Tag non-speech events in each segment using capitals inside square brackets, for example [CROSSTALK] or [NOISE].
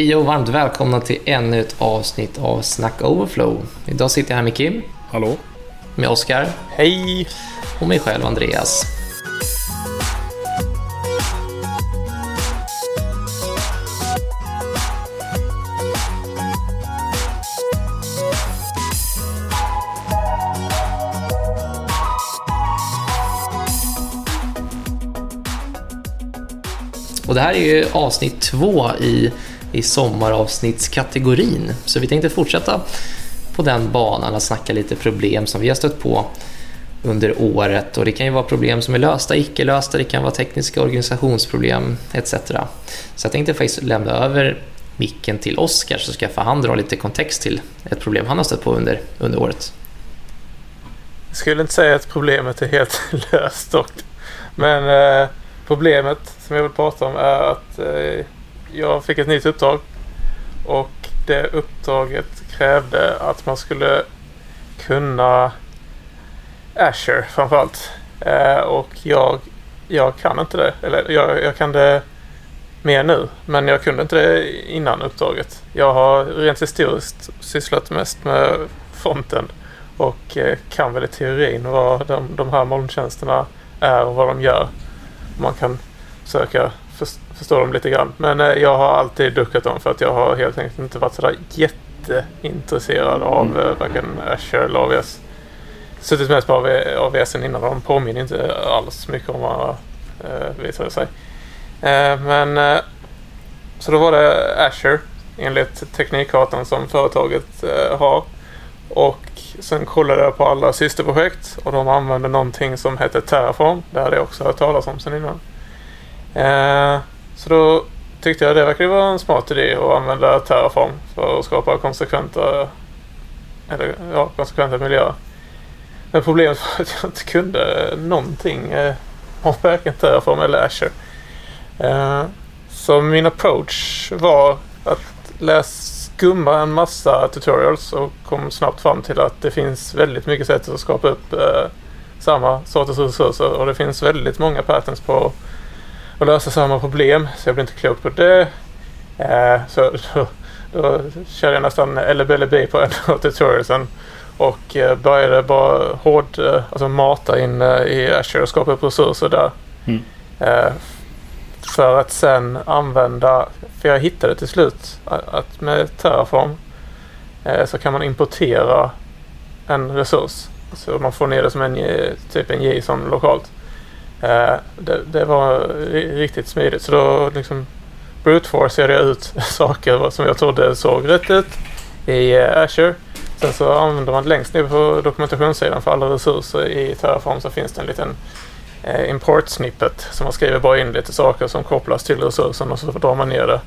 Hej och varmt välkomna till ännu ett avsnitt av Snack Overflow. Idag sitter jag här med Kim, Hallå? med Oskar Hej! och mig själv Andreas. Och det här är ju avsnitt två i, i sommaravsnittskategorin. Så vi tänkte fortsätta på den banan och snacka lite problem som vi har stött på under året. Och det kan ju vara problem som är lösta, icke lösta, det kan vara tekniska organisationsproblem etc. Så jag tänkte faktiskt lämna över micken till Oskar så ska han dra lite kontext till ett problem han har stött på under, under året. Jag skulle inte säga att problemet är helt [LAUGHS] löst dock. Men eh, problemet som jag vill prata om är att eh, jag fick ett nytt uppdrag. Och det uppdraget krävde att man skulle kunna Azure framförallt. Eh, och jag, jag kan inte det. Eller jag, jag kan det mer nu. Men jag kunde inte det innan uppdraget. Jag har rent historiskt sysslat mest med fronten. Och eh, kan väl i teorin vad de, de här molntjänsterna är och vad de gör. Man kan söka för, förstå dem lite grann. Men eh, jag har alltid duckat dem för att jag har helt enkelt inte varit sådär jätteintresserad av Mm. eh, varken Azure eller AVS. Suttit mest på AV- AVS innan. De påminner inte alls mycket om varandra eh, visade sig. Men så då var det Azure enligt teknikkartan som företaget har. Och sen kollade jag på alla systerprojekt och de använde någonting som heter Terraform. Det hade jag också hört talas om sen innan. Så då tyckte jag det verkade vara en smart idé att använda Terraform för att skapa konsekventa, eller, ja, konsekventa miljöer. Men problemet var att jag inte kunde någonting eh, om varken Terraform eller Azure. Eh, så min approach var att läsa skumma en massa tutorials och kom snabbt fram till att det finns väldigt mycket sätt att skapa upp eh, samma sorters resurser och det finns väldigt många patterns på att lösa samma problem så jag blev inte klok på det. Eh, så då, då körde jag nästan LBLB på en [LAUGHS] av tutorialsen och eh, började bara hård, eh, alltså mata in eh, i Azure och skapa upp resurser där. Mm. Eh, för att sen använda, för jag hittade till slut att med Terraform eh, så kan man importera en resurs. Så man får ner det som en typ en JSON lokalt. Eh, det, det var riktigt smidigt. Så då liksom brute forceade jag ut [LAUGHS] saker som jag trodde såg rätt ut i eh, Azure. Sen så använder man längst ner på dokumentationssidan för alla resurser i Terraform så finns det en liten eh, import snippet Så man skriver bara in lite saker som kopplas till resursen och så drar man ner det.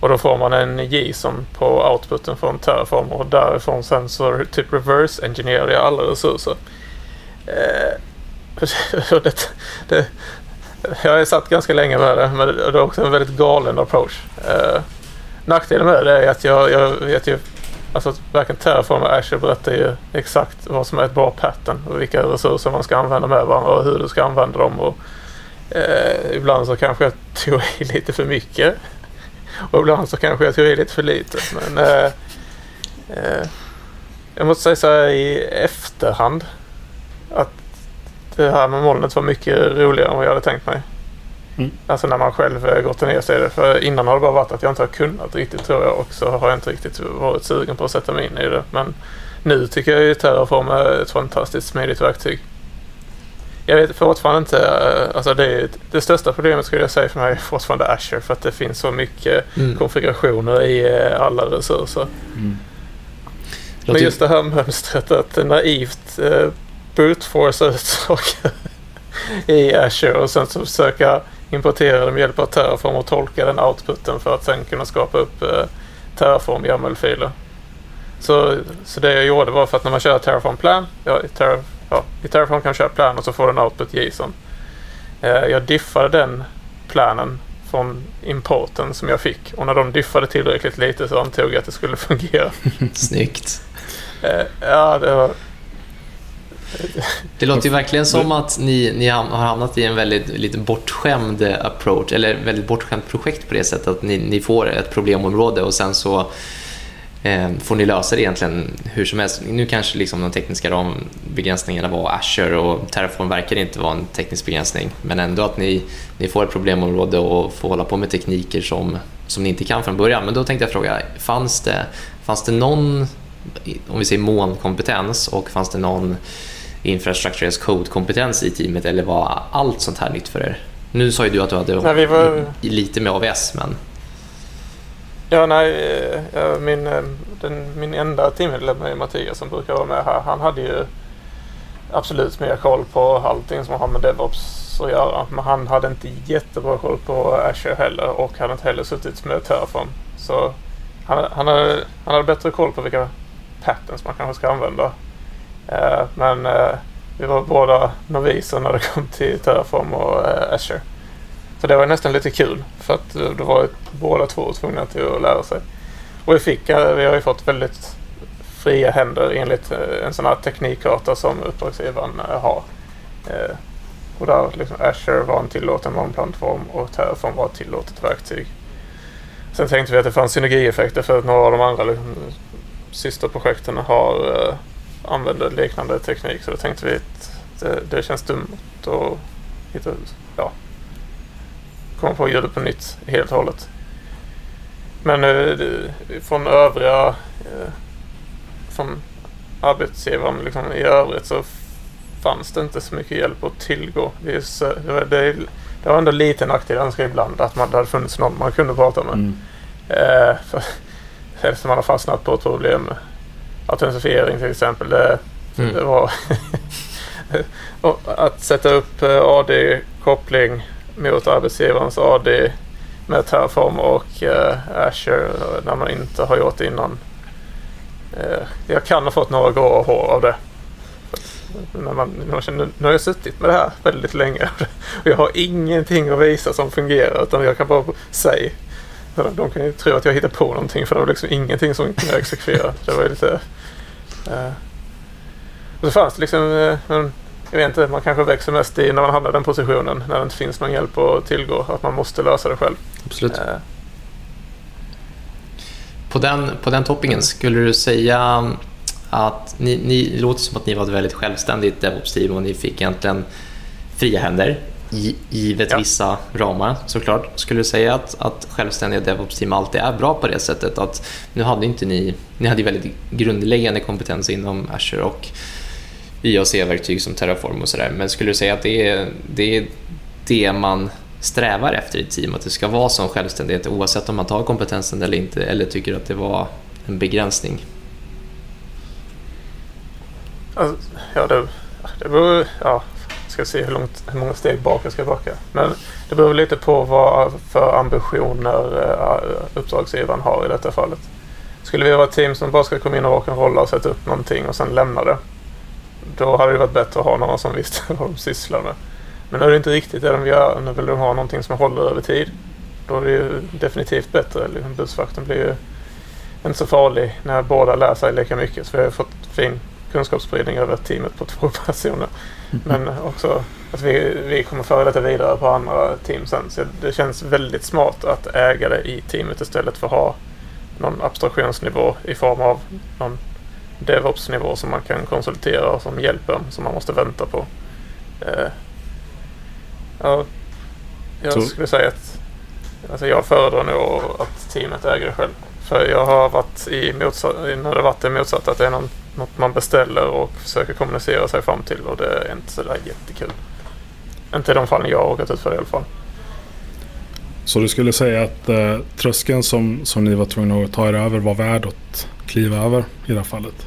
Och då får man en JSON på outputen från Terraform och därifrån sen så typ reverse engineerar jag alla resurser. [LAUGHS] Det, det, jag har satt ganska länge med det men det är också en väldigt galen approach. Eh, nackdelen med det är att jag, jag vet ju Alltså varken Terraform eller Azure berättar ju exakt vad som är ett bra pattern och vilka resurser man ska använda med varandra och hur du ska använda dem. Och, eh, ibland så kanske jag tog i [LAUGHS] lite för mycket. Och ibland så kanske jag tog i lite för lite. Men eh, eh, jag måste säga så här i efterhand att det här med molnet var mycket roligare än vad jag hade tänkt mig. Mm. Alltså när man själv eh, gått ner sig i det. För innan har det bara varit att jag inte har kunnat riktigt tror jag. Och så har jag inte riktigt varit sugen på att sätta mig in i det. Men nu tycker jag ju Terraform är ett fantastiskt smidigt verktyg. Jag vet fortfarande inte, eh, alltså det, det största problemet skulle jag säga för mig är fortfarande Azure. För att det finns så mycket Mm. konfigurationer i eh, alla resurser. Mm. Men ju- just det här mönstret att naivt brute-forca ut saker i Azure och sen så försöka importera det med hjälp av Terraform och tolka den outputen för att sen kunna skapa upp eh, Terraform YAML-filer. Så, så det jag gjorde var för att när man kör Terraform plan, ja, i, Terra, ja, i Terraform kan man köra plan och så får du en output JSON. Eh, jag diffade den planen från importen som jag fick och när de diffade tillräckligt lite så antog jag att det skulle fungera. [LAUGHS] Snyggt. Eh, ja, det var... Det låter ju verkligen som att ni, ni har hamnat i en väldigt lite bortskämd approach, eller väldigt bortskämt projekt på det sättet att ni, ni får ett problemområde och sen så eh, får ni lösa det egentligen hur som helst. Nu kanske liksom de tekniska rambegränsningarna var Azure och Terraform verkar inte vara en teknisk begränsning, men ändå att ni, ni får ett problemområde och får hålla på med tekniker som, som ni inte kan från början. Men då tänkte jag fråga, fanns det, fanns det någon om vi säger molnkompetens och fanns det någon infrastructure as code-kompetens i teamet eller var allt sånt här nytt för er? Nu sa ju du att du hade nej, var... lite med AVS, men... Ja, nej, eh, min, eh, den, min enda teammedlem Mattias som brukar vara med här, han hade ju absolut mer koll på allting som har med DevOps att göra. Men han hade inte jättebra koll på Azure heller och hade inte heller suttit med Terraform. Så han, han, hade, han hade bättre koll på vilka patterns man kanske ska använda. Eh, men eh, vi var båda noviser när det kom till Terraform och eh, Azure. Så det var nästan lite kul för att då var båda två tvungna till att lära sig. Och vi fick, vi har ju fått väldigt fria händer enligt en sån här teknikkarta som uppdragsgivaren har. Och där liksom Azure var en tillåten molnplattform och Terraform var ett tillåtet verktyg. Sen tänkte vi att det fanns synergieffekter för att några av de andra liksom, systerprojekten har använder liknande teknik. Så då tänkte vi att det, det känns dumt att hitta, ja, komma på hjulet på nytt helt och hållet. Men uh, från övriga, uh, från arbetsgivaren liksom, i övrigt så fanns det inte så mycket hjälp att tillgå. Det, det, det, det var ändå lite nackdel önskar ibland att man, det hade funnits någon man kunde prata med. Mm. Eh, för, [LAUGHS] eftersom man har fastnat på ett problem. Autentifiering till exempel. Det, mm. det var [LAUGHS] att sätta upp eh, AD-koppling mot arbetsgivarens AD med Terraform och uh, Azure när man inte har gjort det innan. Uh, jag kan ha fått några gråa hår av det. När man, man känner, nu har jag suttit med det här väldigt länge [LAUGHS] och jag har ingenting att visa som fungerar utan jag kan bara säga de kan ju tro att jag hittar på någonting för det var liksom ingenting som kunde exekvera. Det var lite... Eh. Och så fanns det liksom... Eh, jag vet inte, man kanske växer mest i när man hamnar i den positionen. När det inte finns någon hjälp att tillgå. Att man måste lösa det själv. Absolut. Eh. På, den, på den toppingen, skulle du säga att ni, ni det låter som att ni var ett väldigt självständigt DevOps-team och ni fick egentligen fria händer givet ja. vissa ramar såklart. Skulle du säga att, att självständiga DevOps-team alltid är bra på det sättet? Att nu hade inte ni, ni hade väldigt grundläggande kompetens inom Azure och IAC-verktyg som Terraform och sådär. Men skulle du säga att det är, det är det man strävar efter i team? Att det ska vara sån självständighet oavsett om man tar kompetensen eller inte? Eller tycker att det var en begränsning? Alltså, ja, det, det beror, ja, ska se hur, långt, hur många steg bak jag ska backa. Men det beror lite på vad för ambitioner eh, uppdragsgivaren har i detta fallet. Skulle vi vara ett team som bara ska komma in och rock'n'rolla och sätta upp någonting och sen lämna det. Då hade det varit bättre att ha någon som [LAUGHS] visste vad de sysslar med. Men nu är det inte riktigt det de gör. Nu vill de ha någonting som håller över tid. Då är det ju definitivt bättre. Liksom bussvakten blir ju inte så farlig när båda lär sig lika mycket. Så vi har fått fin kunskapsspridning över teamet på två [LAUGHS] personer. Men också att vi, vi kommer föra detta vidare på andra team sen. Så det känns väldigt smart att äga det i teamet istället för att ha någon abstraktionsnivå i form av någon DevOps-nivå som man kan konsultera och som hjälper som man måste vänta på. Eh, ja, jag skulle säga att alltså jag föredrar nog att teamet äger det själv. För jag har varit i motsatt, när det varit det motsatta, att det är någon något man beställer och försöker kommunicera sig fram till och det är inte så där jättekul. Inte i de fallen jag har råkat ut för i alla fall. Så du skulle säga att eh, tröskeln som, som ni var tvungna att ta er över var värd att kliva över i det här fallet?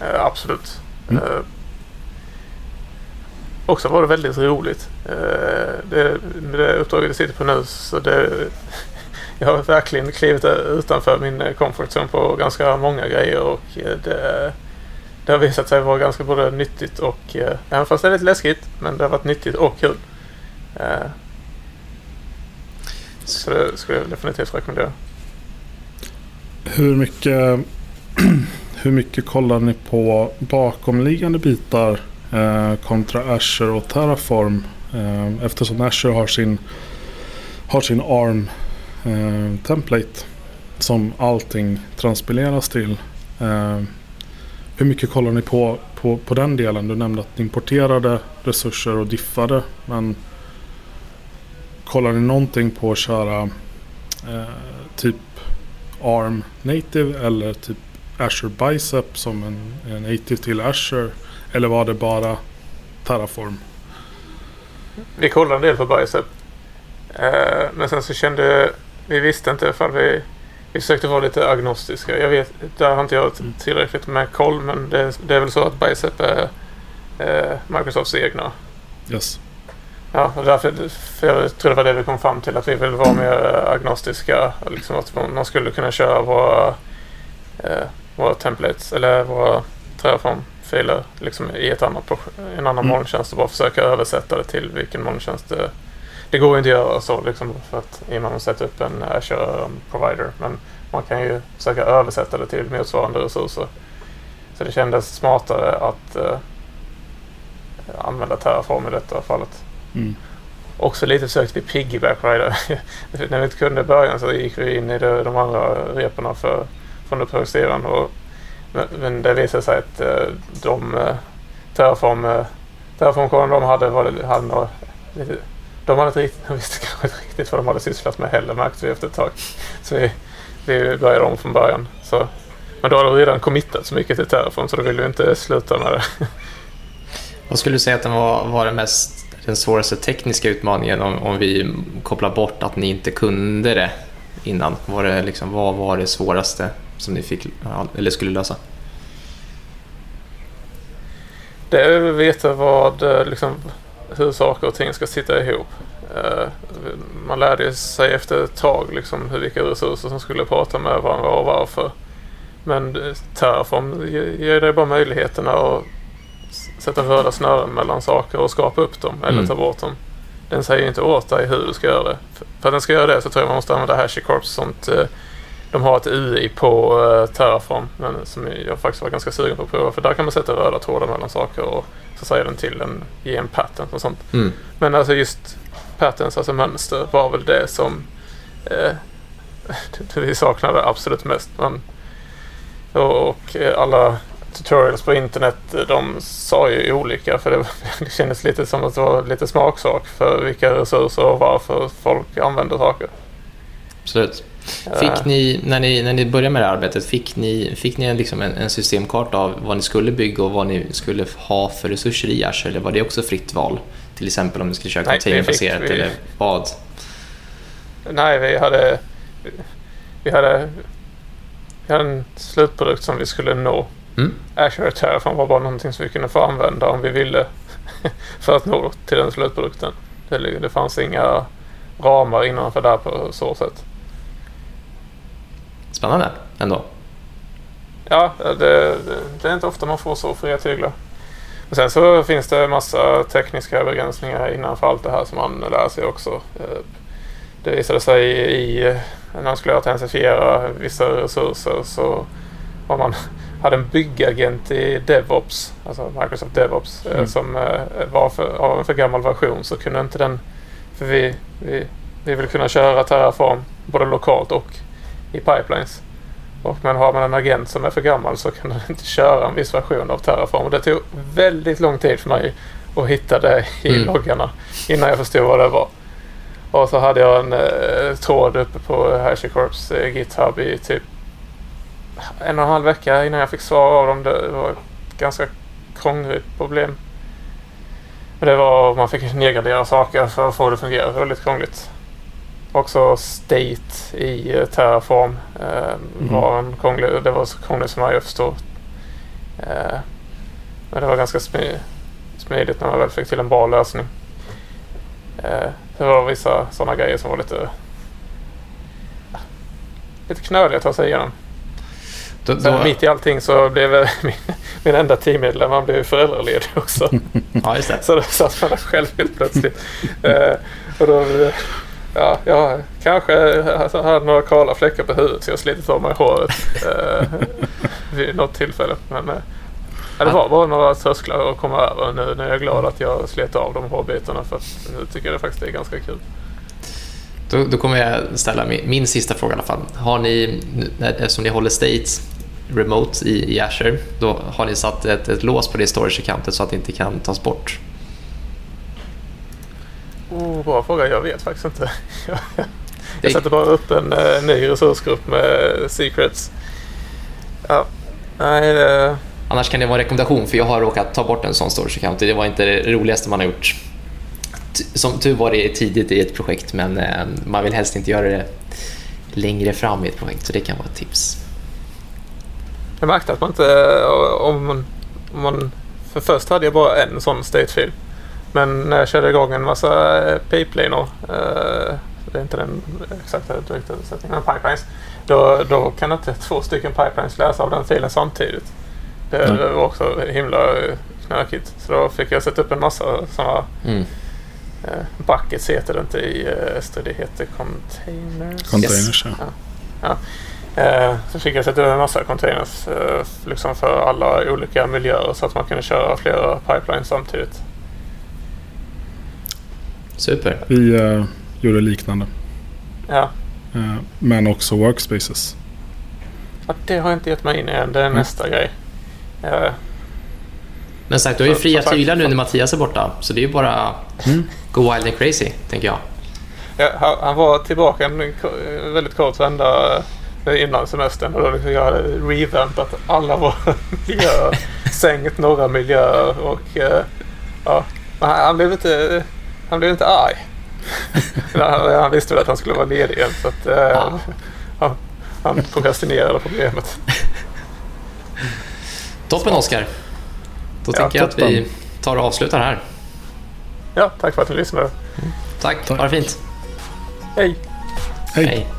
Eh, absolut. Mm. Eh, också var det väldigt roligt. Eh, det, det uppdraget jag sitter på nu så det, jag har verkligen klivit utanför min eh, comfort zone på ganska många grejer och eh, det, det har visat sig vara ganska både nyttigt och, eh, även fast det är lite läskigt, men det har varit nyttigt och kul. Så det skulle jag definitivt rekommendera. Hur mycket, [CLEARS THROAT] hur mycket kollar ni på bakomliggande bitar kontra Azure och Terraform? Eftersom Azure har sin, har sin ARM eh, template som allting transpileras till. Eh, hur mycket kollar ni på, på, på den delen? Du nämnde att ni importerade resurser och diffade. Men kollar ni någonting på att köra eh, typ ARM native eller typ Azure Bicep som en, en native till Azure? Eller var det bara Terraform? Vi kollade en del på Bicep. Eh, men sen så kände vi visste inte ifall vi vi försökte vara lite agnostiska. Jag vet, där har inte jag tillräckligt med koll men det, det är väl så att Bicep är eh, Microsofts egna. Yes. Ja, och därför, för jag tror det var det vi kom fram till att vi vill vara mer agnostiska. Liksom att man skulle kunna köra våra, eh, våra templates eller våra Terraform-filer liksom i ett annat, en annan mm. molntjänst och bara försöka översätta det till vilken molntjänst det det går inte att göra så liksom för att i och med att sätter upp en Azure provider. Men man kan ju försöka översätta det till motsvarande resurser. Så det kändes smartare att uh, använda Terraform i detta fallet. Mm. Också lite försökte vi piggyback rider. [LAUGHS] När vi inte kunde i början så gick vi in i det, de andra reporna för, från uppdragstiden. Men, men det visade sig att uh, de uh, Terraform, uh, Terraform de hade, var, hade några, lite de hade inte riktigt, de visste kanske inte riktigt vad de hade sysslat med heller märkte vi efter ett tag. Så vi, vi började om från början. Så, men då hade de redan committat så mycket till Terraform så då ville vi inte sluta med det. [LAUGHS] Vad skulle du säga att den var, var den, mest, den svåraste tekniska utmaningen om, om vi kopplar bort att ni inte kunde det innan? Var det liksom, vad var det svåraste som ni fick, eller skulle lösa? Det är att veta vad liksom, hur saker och ting ska sitta ihop. Uh, man lärde sig efter ett tag liksom hur, vilka resurser som skulle prata med varandra och varför. Men eh, Terraform ger dig bara möjligheterna att sätta röda snören mellan saker och skapa upp dem eller mm. ta bort dem. Den säger inte åt dig hur du ska göra det. För att den ska göra det så tror jag man måste använda HashiCorp sånt. De har ett UI på uh, Terraform men som jag faktiskt var ganska sugen på att prova för där kan man sätta röda trådar mellan saker och så säger den till en, ge en pattern och sånt. Mm. Men alltså just patterns, alltså mönster, var väl det som eh, [LAUGHS] vi saknade absolut mest. Men, och, och alla tutorials på internet de sa ju olika för det, [LAUGHS] det kändes lite som att det var lite smaksak för vilka resurser och varför folk använder saker. Absolut. Fick ni, när ni, när ni började med det här arbetet, fick ni, fick ni en, liksom en, en systemkarta av vad ni skulle bygga och vad ni skulle ha för resurser i Azure? Eller var det också fritt val? Till exempel om ni skulle köra containerbaserat eller vad? Nej, vi hade, vi hade, vi hade en slutprodukt som vi skulle nå. Mm. Azure Terraform var bara någonting som vi kunde få använda om vi ville [LAUGHS] för att nå till den slutprodukten. Det, det fanns inga ramar innanför där på så sätt. Spännande ändå. Ja, det, det, är inte ofta man får så fria tyglar. Och sen så finns det massa tekniska begränsningar innanför allt det här som man lär sig också. Eh, det visade sig i, när man skulle autentifiera vissa resurser så om man hade en byggagent i DevOps, alltså Microsoft DevOps, eh, mm. som eh, var för, av en för gammal version så kunde inte den, för vi, vi, vi vill kunna köra Terraform både lokalt och i pipelines. Och men har man en agent som är för gammal så kan den [LAUGHS] inte köra en viss version av Terraform. Och det tog väldigt lång tid för mig att hitta det i mm. loggarna innan jag förstod vad det var. Och så hade jag en eh, tråd uppe på HashiCorps eh, GitHub i typ en och en halv vecka innan jag fick svar av dem. Det var ett ganska krångligt problem. Men det var man fick nedgradera saker för att få det att fungera. Det var väldigt krångligt. Också State i uh, Terraform mm. var en krånglig, det var så krångligt som jag förstår. Uh, men det var ganska smidigt när man väl fick till en bra lösning. Uh, det var vissa sådana grejer som var lite lite knöliga att ta sig igenom. Då, då... Sen mitt i allting så blev [LAUGHS] min, min enda teammedlem han blev föräldraledig också. [LAUGHS] ja, just det. Så då satt man själv helt plötsligt. och då ja, jag kanske alltså, hade några kala fläckar på huvudet så jag slitit av mig håret eh, vid något tillfälle. Men eh, ja, det var bara några trösklar att komma över. Nu, nu är jag glad att jag slet av de hårbitarna för att nu tycker jag det faktiskt är ganska kul. Då, då kommer jag ställa min, min, sista fråga i alla fall. Har ni, eftersom ni håller States remote i, i Azure, då har ni satt ett, ett lås på det storage-accountet så att det inte kan tas bort? Oh, bra fråga. Jag vet faktiskt inte. [LAUGHS] jag sätter bara upp en uh, ny resursgrupp med secrets. Ja, nej det... Annars kan det vara en rekommendation för jag har råkat ta bort en sån storage account. Det var inte det roligaste man har gjort. Som tur var det tidigt i ett projekt men uh, man vill helst inte göra det längre fram i ett projekt så det kan vara ett tips. Jag märkte att man inte, om man, om man för först hade jag bara en sån statefil. Men när jag körde igång en massa eh, pipeliner, eh, det är inte den exakta direktöversättningen, men pipelines, då, då kan inte två stycken pipelines läsa av den filen samtidigt. Det, mm. var också himla knökigt. Så då fick jag sätta upp en massa sådana mm. eh, buckets heter det inte i eh, SD, det heter containers. Containers, yes. ja. ja. Eh, så fick jag sätta upp en massa containers eh, liksom för alla olika miljöer så att man kunde köra flera pipelines samtidigt. Super. Vi uh, gjorde liknande. Ja. Uh, men också workspaces. Ja, det har jag inte gett mig in i än. Det är mm. nästa grej. Uh, men sagt, du har ju fria tyglar nu när Mattias är borta. Så det är ju bara mm. go wild and crazy, tänker jag. Ja, han var tillbaka en väldigt kort vända innan semestern och då liksom jag hade revampat alla våra [LAUGHS] miljöer. sänkt några miljöer och ja, han blev inte han blev inte arg. [LAUGHS] han visste väl att han skulle vara ledig igen så att, eh, han, han prokrastinerade problemet. Toppen Oskar. Då ja, tänker jag att vi tar och avslutar här. Ja, tack för att ni lyssnade. Tack, tack. ha det fint. Hej. Hej. Hej.